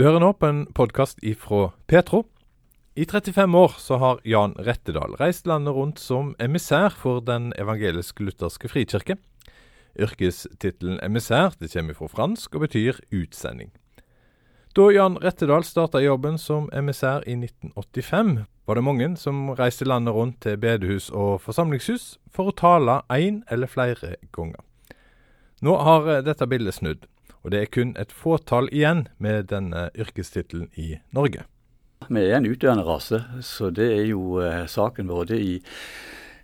Du hører nå på en podkast ifra Petro. I 35 år så har Jan Rettedal reist landet rundt som emissær for Den evangelisk-lutherske frikirke. Yrkestittelen emissær det kommer fra fransk og betyr utsending. Da Jan Rettedal starta jobben som emissær i 1985, var det mange som reiste landet rundt til bedehus og forsamlingshus for å tale én eller flere ganger. Nå har eh, dette bildet snudd, og det er kun et fåtall igjen med denne yrkestittelen i Norge. Vi er en utdøende rase, så det er jo eh, saken både i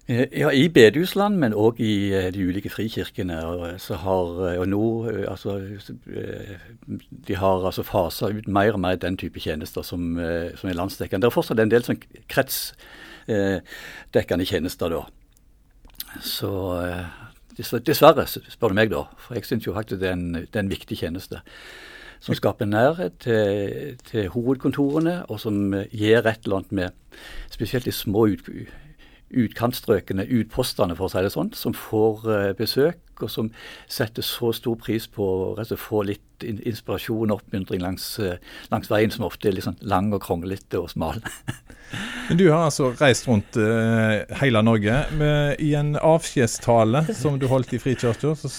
Eh, ja, I bedehusland, men òg i eh, de ulike frikirkene. Og, eh, har, og nå, altså, De har altså fasa ut mer og mer den type tjenester som, som er landsdekkende. Det er fortsatt en del sånn kretsdekkende tjenester da. Så dessverre, spør du meg da. For jeg syns jo faktisk det er, en, det er en viktig tjeneste. Som skaper nærhet til, til hovedkontorene, og som gir et eller annet med spesielt de små ut, utkantstrøkene, utpostene, for å si det sånn, som får uh, besøk, og som setter så stor pris på å få litt inspirasjon og oppmuntring langs, uh, langs, veien, som ofte er litt sånn lang og kronglete og smal. Men Du har altså reist rundt uh, hele Norge. Med, I en avskjedstale som du holdt i Frikirka, så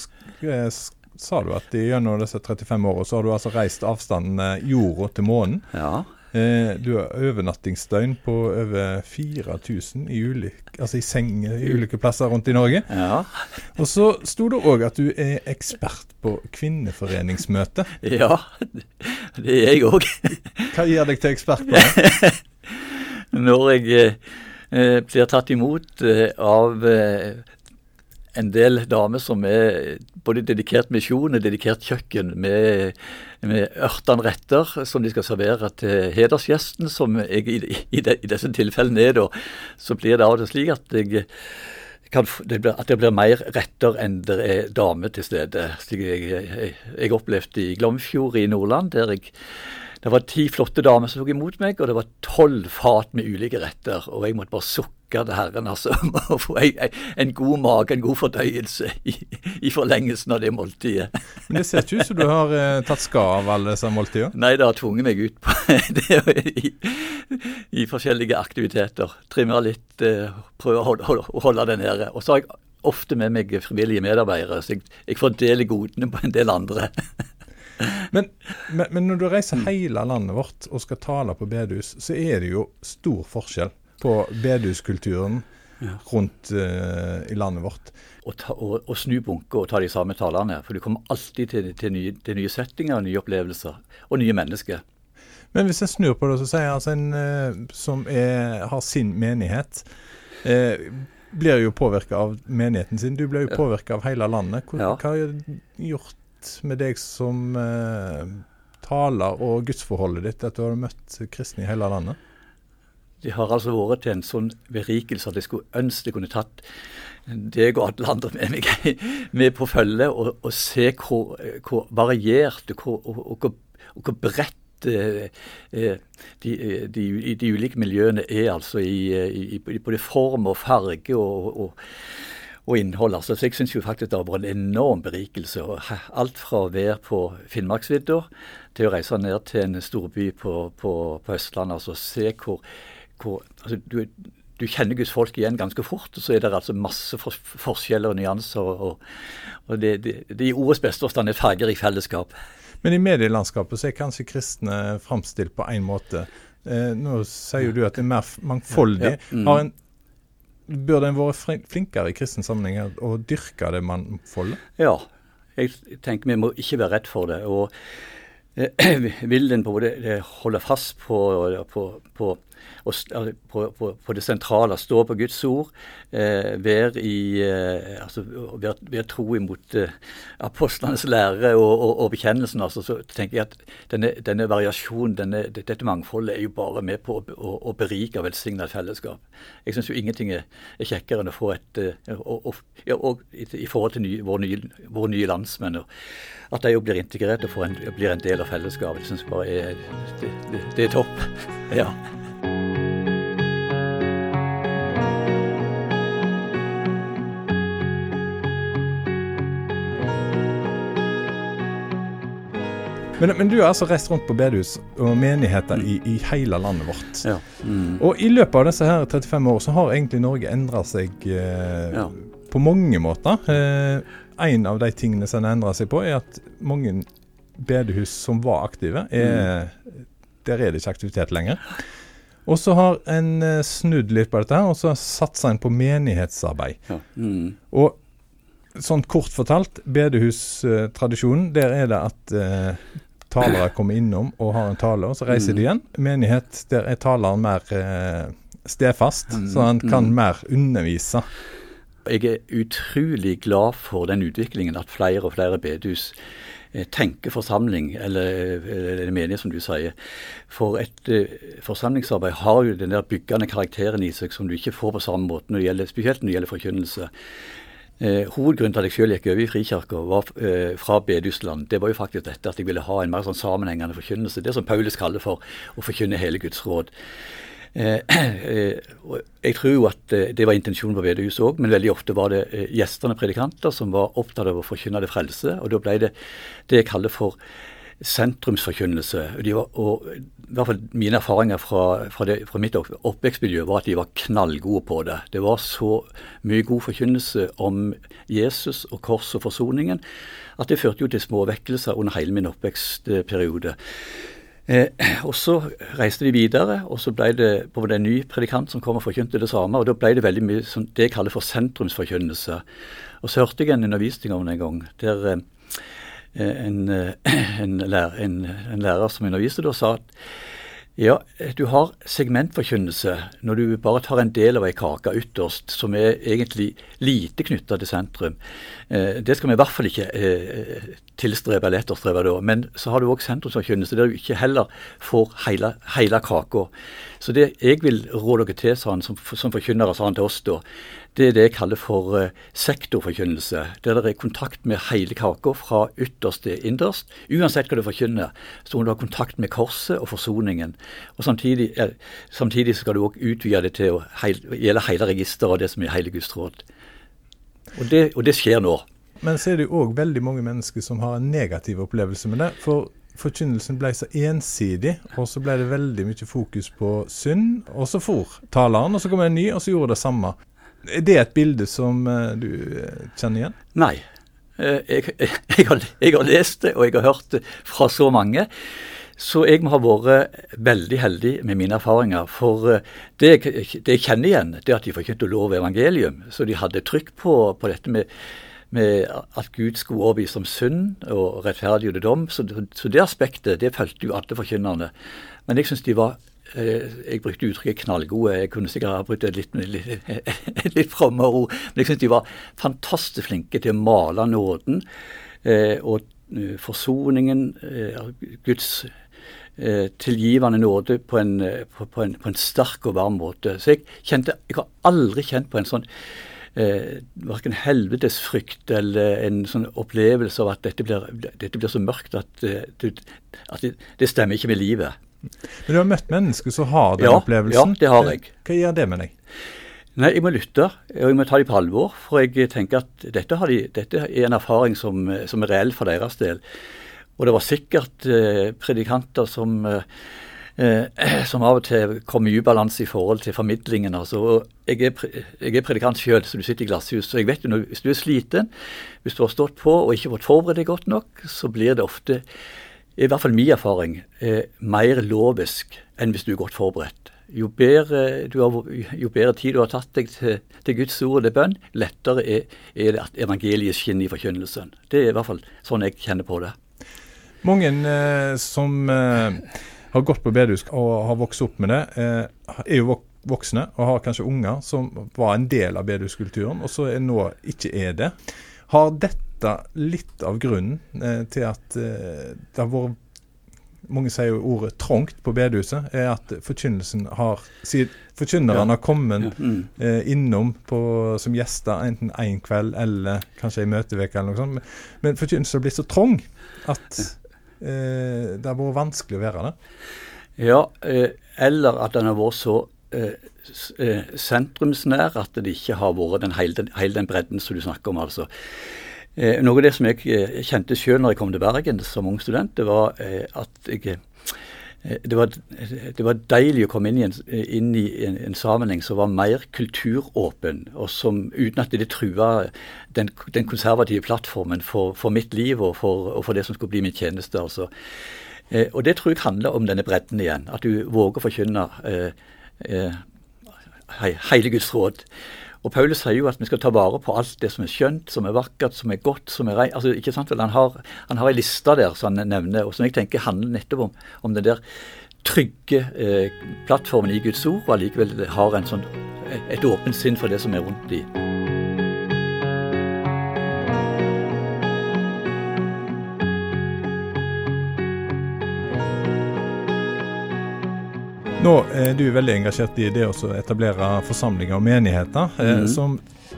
sa du at gjennom disse 35 årene så har du altså reist avstanden jorda til månen. Ja. Eh, du har overnattingsdøgn på over 4000 i, ulike, altså i seng i ulike plasser rundt i Norge. Ja. Og så sto det òg at du er ekspert på kvinneforeningsmøte. Ja, det er jeg òg. Hva gjør deg til ekspert på det? Når jeg eh, blir tatt imot eh, av eh, en del damer som er både dedikert misjon og dedikert kjøkken, med, med ørtende retter som de skal servere til hedersgjesten, som jeg i, i, i disse tilfellene er da, så blir det av og til slik at jeg kan, det blir, at det blir mer retter enn det er damer til stede. Jeg, jeg, jeg opplevde i Glomfjord i Nordland, der jeg det var ti flotte damer som tok imot meg, og det var tolv fat med ulike retter. Og jeg måtte bare sukke til Herren, altså. Og få en god mage, en god fordøyelse i, i forlengelsen av det måltidet. Men det ser ikke ut som du har eh, tatt skade av alle disse måltidene? Nei, det har tvunget meg ut på det i, i, forskjellige aktiviteter. Trimmer litt, eh, prøver å holde, holde, holde det nede. Og så har jeg ofte med meg frivillige medarbeidere, så jeg, jeg fordeler godene på en del andre. Men, men, men, når du reiser hele landet vårt og skal tale på bedehus, så er det jo stor forskjell på bedehuskulturen rundt uh, i landet vårt. Å og, og snu bunke og ta de samme talene. For du kommer alltid til, til, nye, til nye settinger, nye opplevelser og nye mennesker. Men hvis jeg snur på det, så sier jeg altså en uh, som er, har sin menighet uh, blir jo påvirka av menigheten sin. Du blir jo påvirka av hele landet. Hva, ja. hva har gjort med deg som eh, taler og gudsforholdet ditt, at du har møtt kristne i hele landet? Det har altså vært til en sånn berikelse at jeg skulle ønske jeg kunne tatt deg og alle andre med meg med på følge og, og se hvor, hvor variert og, og, og, hvor bredt eh, eh, de, de, de, ulike miljøene er altså i, i, i både form og farge og, og innhold. Altså, så jeg syns jo faktisk det har vært en enorm berikelse. Alt fra å være på Finnmarksvidda til å reise ned til en storby på, på, på Østlandet. altså Se hvor, hvor altså, du, du, kjenner Guds folk igjen ganske fort. og Så er det altså masse for, forskjeller og nyanser. og, og det, det, det i ordets beste forstand et fargerikt fellesskap. Men i medielandskapet så er kanskje kristne framstilt på én måte. Eh, nå sier du at det er mer mangfoldig. Ja, mm. Har en Burde en vært flinkere i kristen sammenheng å dyrke det mannfoldet? Ja, jeg tenker vi må ikke være redd for det. og vil en både eh, holde fast på, på, på på, på, det sentrale, stå på Guds ord, eh, være i eh, altså, være, være tro imot eh, apostlenes lære og, og, og, bekjennelsen. Altså, så tenker jeg at denne, denne variasjonen, denne, dette mangfoldet, er jo bare med på å, å, å berike og velsigne et fellesskap. Jeg syns jo ingenting er, er, kjekkere enn å få et eh, og, i, i, forhold til ny, våre, nye, våre nye landsmenn. at de jo blir integrert og en, blir en del av fellesskapet. Det syns jeg bare er, det, det, det er topp. Ja. Men, men, du har altså reist rundt på bedehus og menigheter i, i hele landet vårt. Ja. Mm. Og i løpet av disse her 35 år så har egentlig Norge endra seg eh, ja. på mange måter. Eh, en av de tingene som har endra seg på, er at mange bedehus som var aktive, er, mm. der er det ikke aktivitet lenger. Og så har en eh, snudd litt på dette her, og så satsa en på menighetsarbeid. Ja. Mm. Og sånn kort fortalt, bedehustradisjonen, der er det at eh, talere kommer innom og har en tale, og så reiser de mm. igjen. Menighet, der er taleren mer eh, stedfast, mm. så han kan mm. mer undervise. Jeg er utrolig glad for den utviklingen at flere og flere bedehus eh, tenker forsamling, eller, eller menighet, som du sier. For et uh, forsamlingsarbeid har jo den der byggende karakteren i seg som du ikke får på samme måte, når det gjelder, spesielt når det gjelder forkynnelse. Eh, hovedgrunnen til at jeg selv gikk over i Frikirka var eh, fra bedehusland, det var jo faktisk dette at jeg ville ha en mer sånn sammenhengende forkynnelse. Det som Paulus kaller for å forkynne hele Guds råd. Eh, eh jeg tror jo at eh, det var intensjonen på bedehuset òg, men veldig ofte var det gjestene predikanter som var opptatt av å forkynne det frelse. Og da ble det det jeg kaller for sentrumsforkynnelse. Var, og i hvert fall Mine erfaringer fra, fra, det, fra mitt oppvekstmiljø var at de var knallgode på det. Det var så mye god forkynnelse om Jesus og kors og forsoningen at det førte jo til små vekkelser under hele min oppvekstperiode. Eh, og Så reiste de videre, og så ble det både en ny predikant som kom og forkynte det samme. og Da ble det veldig mye som det jeg kaller for sentrumsforkynnelse. Og Så hørte jeg en undervisning om det en gang der eh, en, eh, en, lærer, en, en lærer som underviste da, sa at ja, du har segmentforkynnelse når du bare tar en del av ei kake ytterst, som er egentlig lite knytta til sentrum. Eh, det skal vi i hvert fall ikke eh, tilstrebe eller etterstrebe da. Men så har du òg sentrumsforkynnelse der du ikke heller får hele, hele kaka. Så det jeg vil råde dere til, sa som, som forkynnere, sa til oss da, det er det jeg kaller for uh, sektorforkynnelse. Der det er kontakt med hele kaka fra ytterst til innerst. Uansett hva du forkynner, så må du ha kontakt med korset og forsoningen. Og Samtidig, eh, samtidig skal du òg utvide det til å heil, gjelde hele registeret og det som er hele Guds råd. Og det, og det skjer nå. Men så er det jo òg veldig mange mennesker som har en negativ opplevelse med det. For forkynnelsen ble så ensidig, og så ble det veldig mye fokus på synd. Og så for taleren, og så kom en ny, og så gjorde det samme. Er det et bilde som uh, du uh, kjenner igjen? Nei. Jeg, jeg, jeg, har, jeg, har, lest det, og jeg har hørt det fra så mange. Så jeg må ha vært veldig heldig med mine erfaringer. For det det jeg kjenner igjen, det er at de forkynte lov og evangelium. Så de hadde trykk på, på dette med, med, at Gud skulle overbevise om synd og rettferdiggjorde dom. Så, så, det aspektet det fulgte jo alle forkynnerne. Men jeg syns de var Eh, jeg brukte uttrykket 'knallgode'. Jeg kunne sikkert ha brukt et litt, litt, litt frommere ord. Men jeg syns de var fantastisk flinke til å male nåden eh, og eh, forsoningen, Guds tilgivende nåde på en, på, en, på en, sterk og varm måte. Så jeg kjente Jeg har aldri kjent på en sånn eh, verken helvetesfrykt eller en sånn opplevelse av at dette blir, dette blir så mørkt at, at det, det, stemmer ikke med livet. Men du har møtt mennesker som har den ja, opplevelsen. Ja, det har jeg. Hva gjør det med deg? Nei, Jeg må lytte, og jeg må ta dem på alvor. For jeg tenker at dette, de, dette er en erfaring som, som, er reell for deres del. Og det var sikkert eh, predikanter som, eh, som av og til kom i ubalanse i forhold til formidlingen. Altså, jeg, er, jeg er predikant sjøl, så du sitter i glasshus. Så jeg vet jo når, hvis du er sliten, hvis du har stått på og ikke fått forberedt deg godt nok, så blir det ofte i hvert fall min erfaring, er mer lovisk enn hvis du er godt forberedt. Jo bedre, har, jo bedre tid du har tatt deg til, til Guds ord og til bønn, lettere er, er, det at evangeliet skinner i forkynnelsen. Det er i hvert fall sånn jeg kjenner på det. Mange eh, som eh, har gått på bedehus og har vokst opp med det, eh, er jo voksne og har kanskje unger som var en del av bedehuskulturen, og så er nå ikke er det. Har dette dette litt av grunnen eh, til at eh, det har vært mange sier jo ordet 'trangt' på bedehuset, er at forkynnelsen har forkynneren ja. har kommet mm. eh, innom på, som gjester enten én en kveld eller kanskje ei møteuke eller noe sånt. Men, men forkynnelsen har blitt så trang at eh, det har vært vanskelig å være det. Ja, eh, eller at den har vært så eh, sentrumsnær at det ikke har vært den hele, hele den bredden som du snakker om. altså. Eh, noe av det som jeg eh, kjente sjøl når jeg kom til Bergen som ung student, det var eh, at jeg eh, det var, det var, deilig å komme inn i, en, inn i en, en, sammenheng som var mer kulturåpen, og som uten at det trua den, den konservative plattformen for, for, mitt liv og for, og for, det som skulle bli min tjeneste. altså. Eh, og det tror jeg handler om denne bredden igjen. At du våger å forkynne eh, eh, Guds råd. Og Paulus sier jo at vi skal ta vare på alt det som er skjønt, som er vakkert, som er godt, som er rei. Altså, ikke sant? Han har, han har en liste der som han nevner, og som jeg tenker handler nettopp om, om den der trygge eh, plattformen i Guds ord, og allikevel har sånn, et åpent sinn for det som er rundt i. Nå er du veldig engasjert i det å etablere forsamlinger og menigheter mm -hmm. som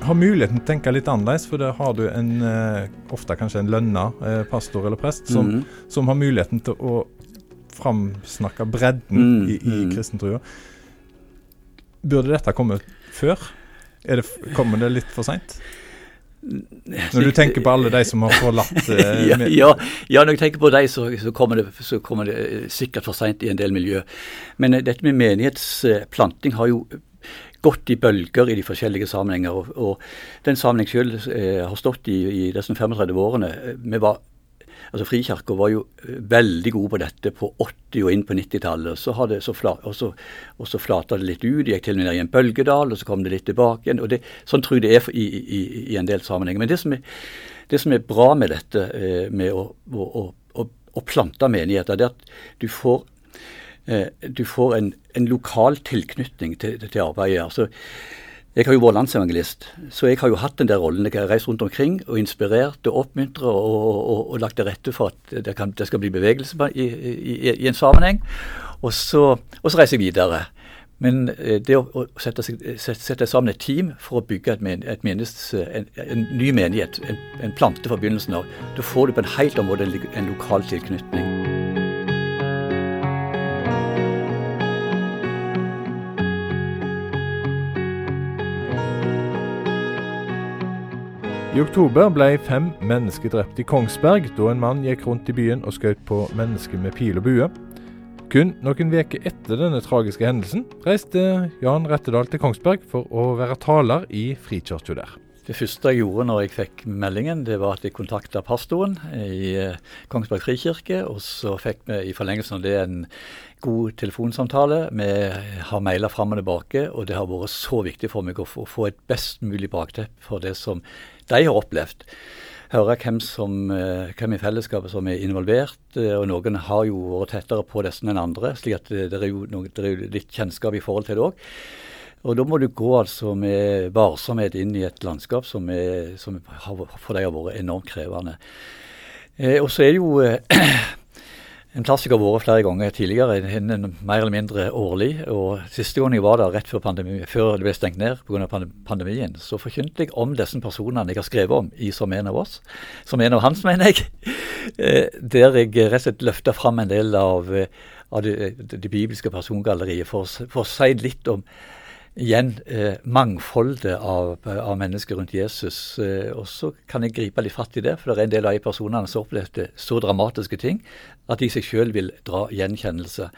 har muligheten til å tenke litt annerledes. For der har du en, eh, ofte kanskje en lønna eh, pastor eller prest som, mm som, har muligheten til å framsnakke bredden mm i, i mhm. kristentrua. Burde dette komme før? Det, kommer det litt for seint? Når du tenker på alle de som har forlatt eh, ja, ja, ja, når jeg tenker på de, så, så, kommer, det, så kommer, det, eh, sikkert for seint i en del miljø. Men uh, dette med menighetsplanting har jo gått i bølger i de forskjellige sammenhenger. Og, og den sammenheng selv uh, har stått i, i disse 35 årene. Vi var altså Frikirka var jo eh, veldig gode på dette på 80- og inn på 90-tallet. Så så og, så, og så flata det litt ut. Gikk til og med ned i en bølgedal, og så kom det litt tilbake igjen. og det, Sånn tror jeg det er i, i, i en del sammenhenger. Men det som er, det som er bra med dette, eh, med å, å, å, å plante menigheter, det er at du får eh, du får en, en lokal tilknytning til, til arbeidet. altså jeg har jo vært landsevangelist, så jeg har jo hatt den der rollen. Jeg har reist rundt omkring og inspirert og oppmuntret og, og, og, lagt til rette for at det, kan, det skal bli bevegelse i, i, i, en sammenheng. Og så, og så, reiser jeg videre. Men eh, det å, sette, sette, sette, sammen et team for å bygge et, men, et menighet, en, en, ny menighet, en, en plante fra begynnelsen av, da får du på en helt annen måte en lokal tilknytning. I oktober ble fem mennesker drept i Kongsberg da en mann gikk rundt i byen og skjøt på mennesker med pil og bue. Kun noen uker etter denne tragiske hendelsen reiste Jan Rettedal til Kongsberg for å være taler i frikirka der. Det første jeg gjorde når jeg fikk meldingen, det var at jeg kontakta pastoren i eh, Kongsberg frikirke. Og så fikk vi i forlengelsen av det en god telefonsamtale. Vi har maila fram og tilbake, og det har vært så viktig for meg å få et best mulig bakteppe for det som de har opplevd. Høre hvem, som, eh, hvem i fellesskapet som er involvert. Eh, og Noen har jo vært tettere på disse enn andre, slik at det er jo, det er jo litt kjennskap i forhold til det òg. Og Da må du gå altså med varsomhet inn i et landskap som, er, som for deg har vært enormt krevende. Eh, og så er det jo eh, en plass jeg har vært flere ganger tidligere, en, mer eller mindre årlig. og Siste gang jeg var der rett før, pandemi, før det ble stengt ned pga. pandemien, så forkynte jeg om disse personene jeg har skrevet om i Som en av oss. Som en av hans, mener jeg. Eh, der jeg rett og slett løfta fram en del av, eh, av det, det, bibelske persongalleriet for, for å si litt om igjen eh, mangfoldet av, av, mennesker rundt Jesus. Eh, og så kan jeg gripe litt fatt i det, for det er en del av de personene som opplevde så dramatiske ting at de i seg sjøl vil dra gjenkjennelse.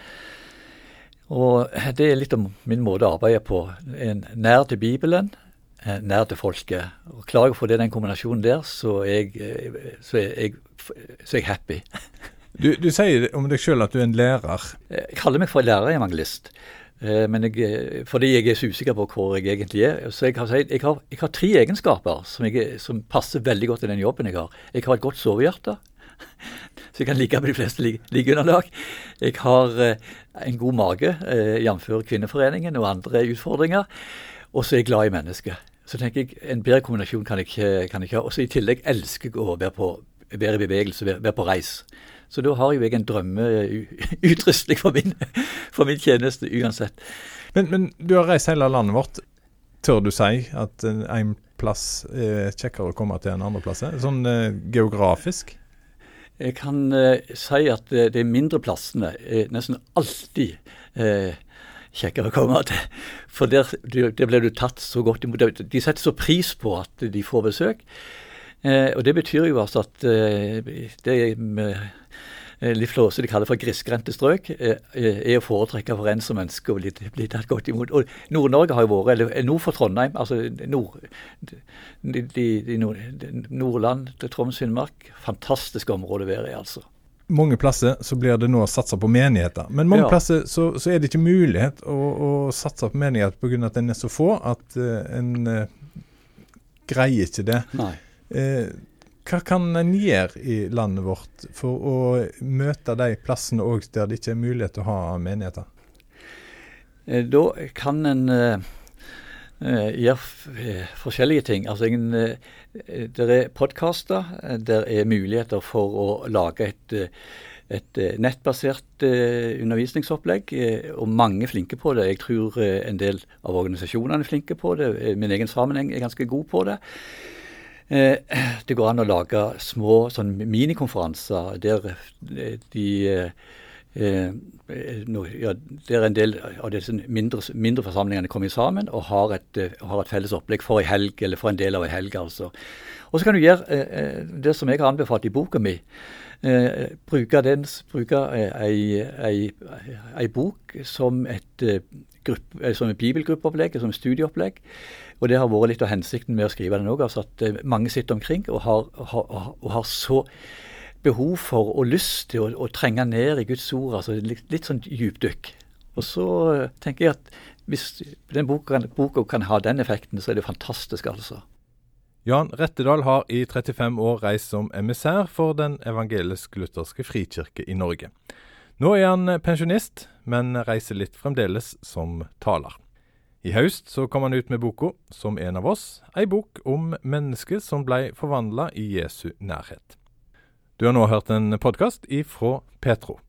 Og det er litt om min måte å arbeide på. En, nær til Bibelen, eh, nær til folket. Og Klarer jeg å få det den kombinasjonen der, så er jeg, eh, så er jeg, så er jeg happy. Du, du, sier om deg sjøl at du er en lærer. Jeg kaller meg for lærerevangelist. Eh, men jeg, eh, fordi jeg er så usikker på hvor jeg egentlig er. Så jeg har, jeg har, jeg har tre egenskaper som, som, passer veldig godt i den jobben jeg har. Jeg har et godt sovehjerte, så jeg kan ligge på de fleste liggeunderlag. Jeg har eh, en god mage, jf. Kvinneforeningen og andre utfordringer. Og så er jeg glad i mennesker. Så tenker jeg en bedre kombinasjon kan jeg ikke ha. Og så i tillegg elsker jeg å være, på, være i bevegelse, være, være på reis. Så da har jo jeg en drømmeutrustning for min, for min tjeneste uansett. Men, men, du har reist hele landet vårt. Tør du si at en plass er kjekkere å komme til enn andre plasser? Sånn eh, geografisk? Jeg kan eh, si at eh, de mindre plassene er nesten alltid eh, kjekkere å komme til. For der, der blir du tatt så godt imot. De setter så pris på at de får besøk. Eh, og Det betyr jo altså at eh, det med eh, litt flåse de kaller for grisgrendte strøk, eh, er å foretrekke for en som ønsker å bli, bli tatt godt imot. Og Nord-Norge har jo vært, eller nord for Trondheim, altså nord, de, de, de nord, Nordland til Troms Finnmark, Fantastisk område å være i, altså mange plasser så blir det nå satsa på menigheter. Men mange ja. plasser så, så, er det ikke mulighet å, å satse på menighet pga. at en er så få at uh, en uh, greier ikke det. Uh, hva kan en gjøre i landet vårt for å møte de plassene òg der det ikke er mulighet til å ha menigheter? Da kan en gjøre forskjellige ting. Altså det er podkaster. Det er muligheter for å lage et, et nettbasert undervisningsopplegg. Og mange er flinke på det. Jeg tror en del av organisasjonene er flinke på det. Min egen sammenheng er ganske god på det. Det går an å lage små sånn minikonferanser der de Eh, no, ja, der en del av disse mindre, mindre forsamlingene kommer sammen og har et, har et, felles opplegg for ei helg, eller for en del av ei helg. altså. Og så kan du gjøre eh, det som jeg har anbefalt i boka mi. Eh, bruke den, bruke ei, ei, ei, bok som et, gruppe, som et bibelgruppeopplegg, som et studieopplegg. Og det har vært litt av hensikten med å skrive den òg. Altså at mange sitter omkring og har, har, og har så behov for og lyst til å, å trenge ned i Guds ord. altså Litt, litt sånn dypdykk. Og så uh, tenker jeg at hvis den boka, boka, kan ha den effekten, så er det fantastisk, altså. Jan Rettedal har i 35 år reist som emissær for Den evangelisk-lutherske frikirke i Norge. Nå er han pensjonist, men reiser litt fremdeles som taler. I høst så kom han ut med boka 'Som en av oss', ei bok om mennesket som blei forvandla i Jesu nærhet. Du har nå hørt en podkast ifra Petro.